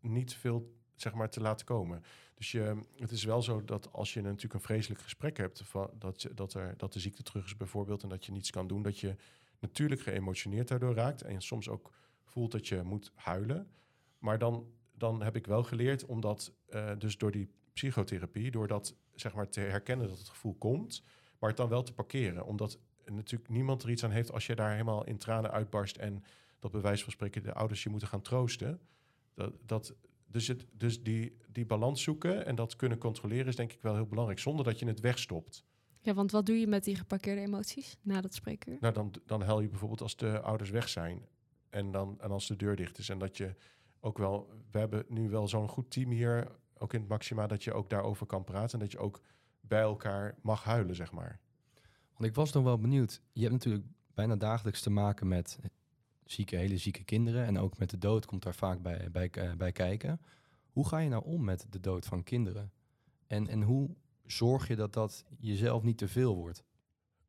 niet veel zeg maar, te laten komen. Dus je, het is wel zo dat als je natuurlijk een vreselijk gesprek hebt, dat, dat, er, dat de ziekte terug is bijvoorbeeld en dat je niets kan doen, dat je natuurlijk geëmotioneerd daardoor raakt en soms ook voelt dat je moet huilen. Maar dan, dan heb ik wel geleerd om dat, eh, dus door die psychotherapie, door dat zeg maar te herkennen dat het gevoel komt, maar het dan wel te parkeren. Omdat natuurlijk niemand er iets aan heeft als je daar helemaal in tranen uitbarst en dat bij wijze van spreken de ouders je moeten gaan troosten. Dat, dat, dus het, dus die, die balans zoeken en dat kunnen controleren is denk ik wel heel belangrijk, zonder dat je het wegstopt. Ja, want wat doe je met die geparkeerde emoties na dat spreekuur? Nou, dan, dan huil je bijvoorbeeld als de ouders weg zijn en, dan, en als de deur dicht is. En dat je ook wel, we hebben nu wel zo'n goed team hier, ook in het Maxima, dat je ook daarover kan praten en dat je ook bij elkaar mag huilen, zeg maar. Want ik was nog wel benieuwd. Je hebt natuurlijk bijna dagelijks te maken met zieke, hele zieke kinderen. En ook met de dood komt daar vaak bij, bij, eh, bij kijken. Hoe ga je nou om met de dood van kinderen? En, en hoe zorg je dat dat jezelf niet te veel wordt?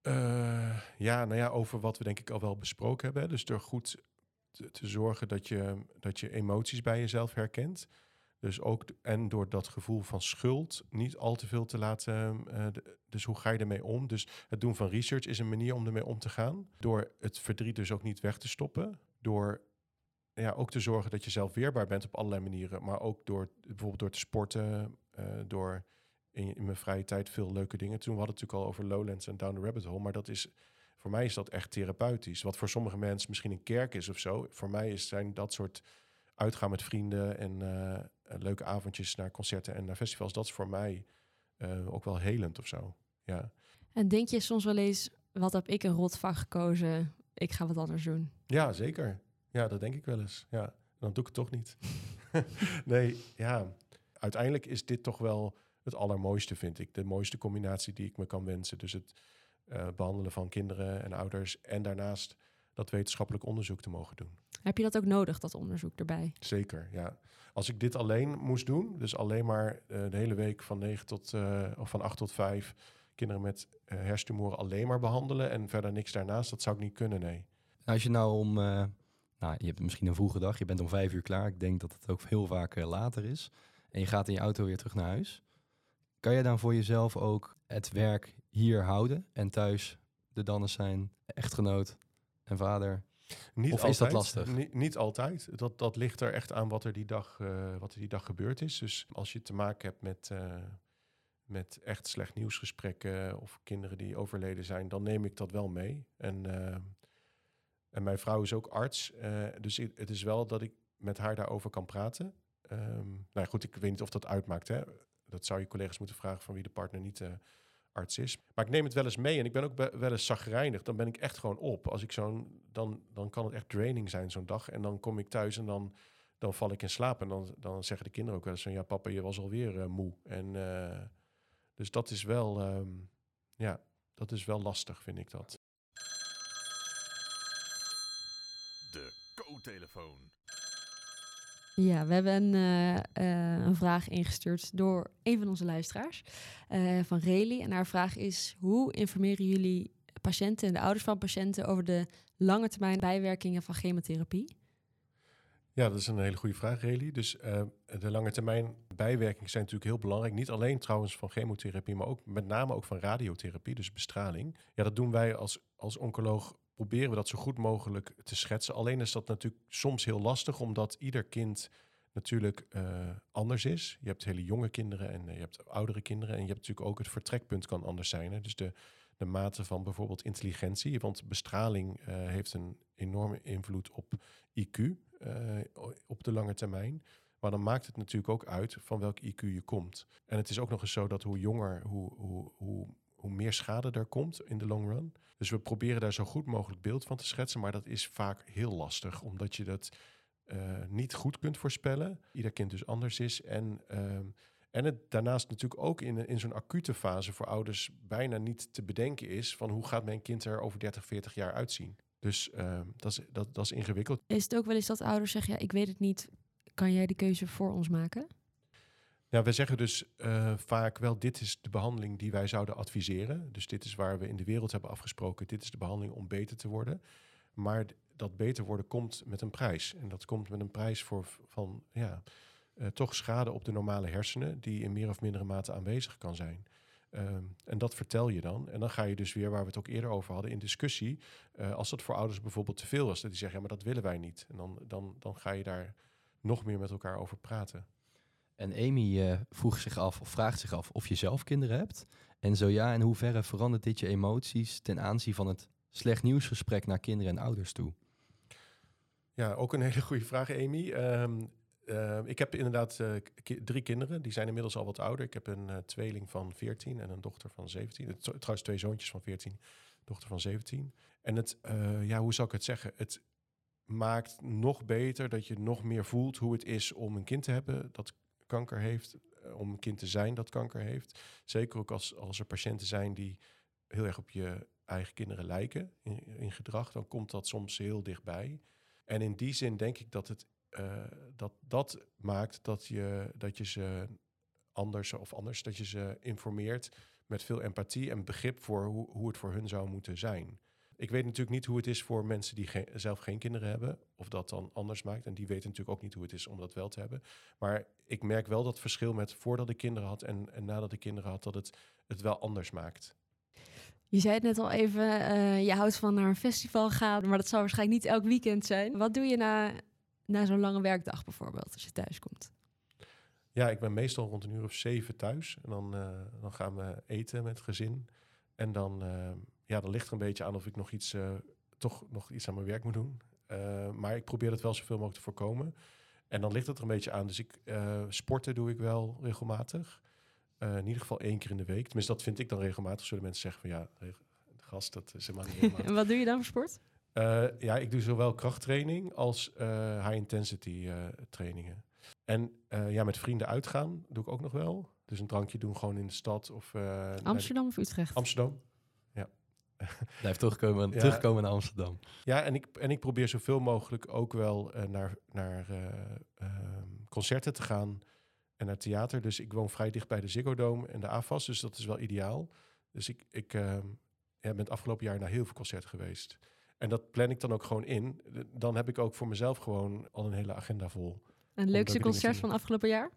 Eh, ja, nou ja, over wat we denk ik al wel besproken hebben. Dus door goed te, te zorgen dat je, dat je emoties bij jezelf herkent. Dus ook, en door dat gevoel van schuld niet al te veel te laten. eh, de- dus hoe ga je ermee om? Dus het doen van research is een manier om ermee om te gaan. Door het verdriet dus ook niet weg te stoppen. Door ja, ook te zorgen dat je zelf weerbaar bent op allerlei manieren. Maar ook door bijvoorbeeld door te sporten, eh, door in, mijn vrije tijd veel leuke dingen te doen. We hadden het natuurlijk al over Lowlands en Down the Rabbit Hole. Maar dat is Voor mij is dat echt therapeutisch. Wat voor sommige mensen misschien een kerk is of zo. Voor mij is, zijn dat soort uitgaan met vrienden en eh, leuke avondjes naar concerten en naar festivals. Dat is voor mij eh, ook wel helend of zo. Ja. En denk je soms wel eens, wat heb ik een rot vak gekozen? Ik ga wat anders doen. ja, zeker. Ja, dat denk ik wel eens. Ja, dan doe ik het toch niet. nee, ja. Uiteindelijk is dit toch wel het allermooiste, vind ik. De mooiste combinatie die ik me kan wensen. Dus het eh, behandelen van kinderen en ouders. En daarnaast dat wetenschappelijk onderzoek te mogen doen. Heb je dat ook nodig, dat onderzoek erbij? Zeker, ja. Als ik dit alleen moest doen, dus alleen maar eh, de hele week van 9 tot eh, of van 8 tot 5 kinderen met uh, hersentumoren alleen maar behandelen en verder niks daarnaast, dat zou ik niet kunnen, nee. Als je nou om, eh, nou, je hebt misschien een vroege dag, je bent om vijf uur klaar. Ik denk dat het ook heel vaak eh, later is. En je gaat in je auto weer terug naar huis. Kan je dan voor jezelf ook het werk hier houden en thuis de Dannes zijn, echtgenoot en vader? Niet Of is dat lastig? Niet, niet altijd. Dat, dat ligt er echt aan wat er die dag, eh, wat er die dag gebeurd is. Dus als je te maken hebt met, eh, met echt slecht nieuwsgesprekken of kinderen die overleden zijn, dan neem ik dat wel mee. En, eh, en mijn vrouw is ook arts. dus het is wel dat ik met haar daarover kan praten. Ehm, nou ja, goed, ik weet niet of dat uitmaakt. Hè? Dat zou je collega's moeten vragen van wie de partner niet Maar ik neem het wel eens mee en ik ben ook wel eens zagrijnig. Dan ben ik echt gewoon op. Als ik zo'n, dan, dan kan het echt draining zijn zo'n dag. En dan kom ik thuis en dan, dan val ik in slaap. En dan, dan zeggen de kinderen ook wel eens ja, papa, je was alweer eh, moe. En, eh, dus dat is wel, ehm, ja, dat is wel lastig, vind ik dat. De co-telefoon. Ja, we hebben een, eh, eh, een vraag ingestuurd door een van onze luisteraars, eh, van Reli. En haar vraag is, hoe informeren jullie patiënten en de ouders van patiënten over de lange termijn bijwerkingen van chemotherapie? Ja, dat is een hele goede vraag, Reli. Dus de lange termijn bijwerkingen zijn natuurlijk heel belangrijk. Niet alleen trouwens van chemotherapie, maar ook met name ook van radiotherapie, dus bestraling. Ja, dat doen wij als, als oncoloog. Proberen we dat zo goed mogelijk te schetsen. Alleen is dat natuurlijk soms heel lastig, omdat ieder kind natuurlijk eh, anders is. Je hebt hele jonge kinderen en eh, je hebt oudere kinderen. En je hebt natuurlijk ook het vertrekpunt kan anders zijn. Hè? Dus de, de mate van bijvoorbeeld intelligentie. Want bestraling eh, heeft een enorme invloed op IQ op de lange termijn. Maar dan maakt het natuurlijk ook uit van welk IQ je komt. En het is ook nog eens zo dat hoe jonger, hoe, hoe, hoe, hoe meer schade er komt in de long run. Dus we proberen daar zo goed mogelijk beeld van te schetsen. Maar dat is vaak heel lastig, omdat je dat eh, niet goed kunt voorspellen. Ieder kind dus anders is. En, ehm, en het daarnaast natuurlijk ook in, in zo'n acute fase voor ouders bijna niet te bedenken is van hoe gaat mijn kind er over 30, 40 jaar uitzien. Dus ehm, dat, is, dat, dat is ingewikkeld. Is het ook wel eens dat ouders zeggen, ja, ik weet het niet, kan jij die keuze voor ons maken? We zeggen dus eh, vaak wel, dit is de behandeling die wij zouden adviseren. Dus dit is waar we in de wereld hebben afgesproken, dit is de behandeling om beter te worden. Maar dat beter worden komt met een prijs. En dat komt met een prijs voor van, ja, eh, toch schade op de normale hersenen, die in meer of mindere mate aanwezig kan zijn. Ehm, en dat vertel je dan. En dan ga je dus weer, waar we het ook eerder over hadden, in discussie. Eh, als dat voor ouders bijvoorbeeld te veel was, dat die zeggen, ja, maar dat willen wij niet. En dan, dan, dan ga je daar nog meer met elkaar over praten. En Amy eh, vroeg zich af, of vraagt zich af, of je zelf kinderen hebt. En zo ja, in hoeverre verandert dit je emoties ten aanzien van het slecht nieuwsgesprek naar kinderen en ouders toe? Ja, ook een hele goede vraag, Amy. Ehm, eh, ik heb inderdaad eh, drie kinderen. Die zijn inmiddels al wat ouder. Ik heb een tweeling van 14 en een dochter van 17. Het- Trouwens, twee zoontjes van 14, dochter van 17. En het, ja, hoe zou ik het zeggen? Het maakt nog beter dat je nog meer voelt hoe het is om een kind te hebben dat kanker heeft. eh, om een kind te zijn dat kanker heeft. Zeker ook als, als er patiënten zijn die heel erg op je eigen kinderen lijken in, gedrag. Dan komt dat soms heel dichtbij. En in die zin denk ik dat het eh, dat, dat maakt dat je, dat je ze anders of anders, dat je ze informeert met veel empathie en begrip voor hoe, hoe het voor hun zou moeten zijn. Ik weet natuurlijk niet hoe het is voor mensen die geen- zelf geen kinderen hebben, of dat dan anders maakt. En die weten natuurlijk ook niet hoe het is om dat wel te hebben. Maar ik merk wel dat verschil met voordat ik kinderen had en, en nadat ik kinderen had, dat het het wel anders maakt. Je zei het net al even, eh, je houdt van naar een festival gaan, maar dat zal waarschijnlijk niet elk weekend zijn. Wat doe je na, na zo'n lange werkdag bijvoorbeeld, als je thuis komt? Ja, ik ben meestal rond een uur of zeven thuis. En dan, eh, dan gaan we eten met het gezin. En dan, eh, ja, dan ligt er een beetje aan of ik nog iets, eh, toch nog iets aan mijn werk moet doen. Eh, maar ik probeer dat wel zoveel mogelijk te voorkomen. En dan ligt het er een beetje aan. Dus ik, eh, sporten doe ik wel regelmatig. In ieder geval één keer in de week. Tenminste, dat vind ik dan regelmatig. Zullen mensen zeggen van ja, gast, dat is helemaal niet regelmatig. En wat doe je dan voor sport? Ja, ik doe zowel krachttraining als high-intensity trainingen. En ja, met vrienden uitgaan doe ik ook nog wel. Dus een drankje doen gewoon in de stad of... Amsterdam of Utrecht? Amsterdam. Blijf terugkomen, Ja. terugkomen naar Amsterdam. Ja, en ik, en ik probeer zoveel mogelijk ook wel eh, naar, naar eh, ehm, concerten te gaan en naar theater. Dus ik woon vrij dicht bij de Ziggo Dome en de AFAS, dus dat is wel ideaal. Dus ik, ik ehm, ja, ben het afgelopen jaar naar heel veel concerten geweest. En dat plan ik dan ook gewoon in. Dan heb ik ook voor mezelf gewoon al een hele agenda vol. Een leukste concert van afgelopen jaar?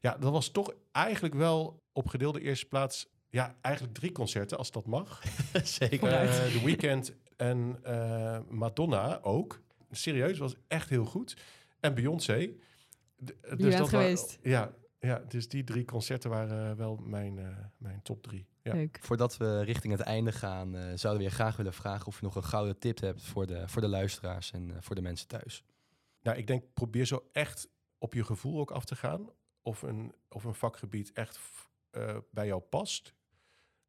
Ja, dat was toch eigenlijk wel op gedeelde eerste plaats... Ja, eigenlijk drie concerten, als dat mag. Zeker. Eh The Weeknd en eh, Madonna ook. Serieus, was echt heel goed. En Beyoncé. D- dus bent dat geweest. ja, ja, dus die drie concerten waren eh, wel mijn, eh, mijn top drie. Ja. Leuk. Voordat we richting het einde gaan, eh, zouden we je graag willen vragen of je nog een gouden tip hebt voor de, voor de luisteraars en eh, voor de mensen thuis. Nou, ik denk, probeer zo echt op je gevoel ook af te gaan. Of een, of een vakgebied echt eh, bij jou past,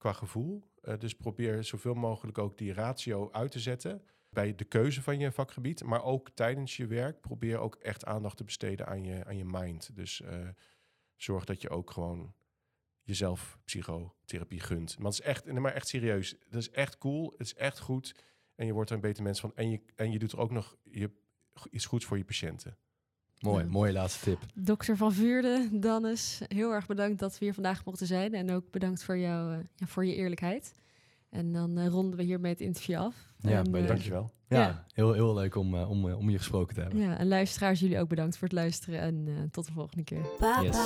qua gevoel. Eh, dus probeer zoveel mogelijk ook die ratio uit te zetten bij de keuze van je vakgebied. Maar ook tijdens je werk probeer ook echt aandacht te besteden aan je, aan je mind. Dus eh, zorg dat je ook gewoon jezelf psychotherapie gunt. Maar het is echt, maar echt serieus. Dat is echt cool. Het is echt goed. En je wordt er een beter mens van. En je, en je doet er ook nog je, iets goeds voor je patiënten. Mooi, Ja. mooie laatste tip. Dokter Van Vuurde, Dannes, heel erg bedankt dat we hier vandaag mochten zijn. En ook bedankt voor, jou, eh, ja, voor je eerlijkheid. En dan eh, ronden we hiermee het interview af. Ja, en, eh, Dankjewel. Ja, Ja. Heel, heel leuk om, om, om je gesproken te hebben. ja, en luisteraars, jullie ook bedankt voor het luisteren. En eh, tot de volgende keer. Yes.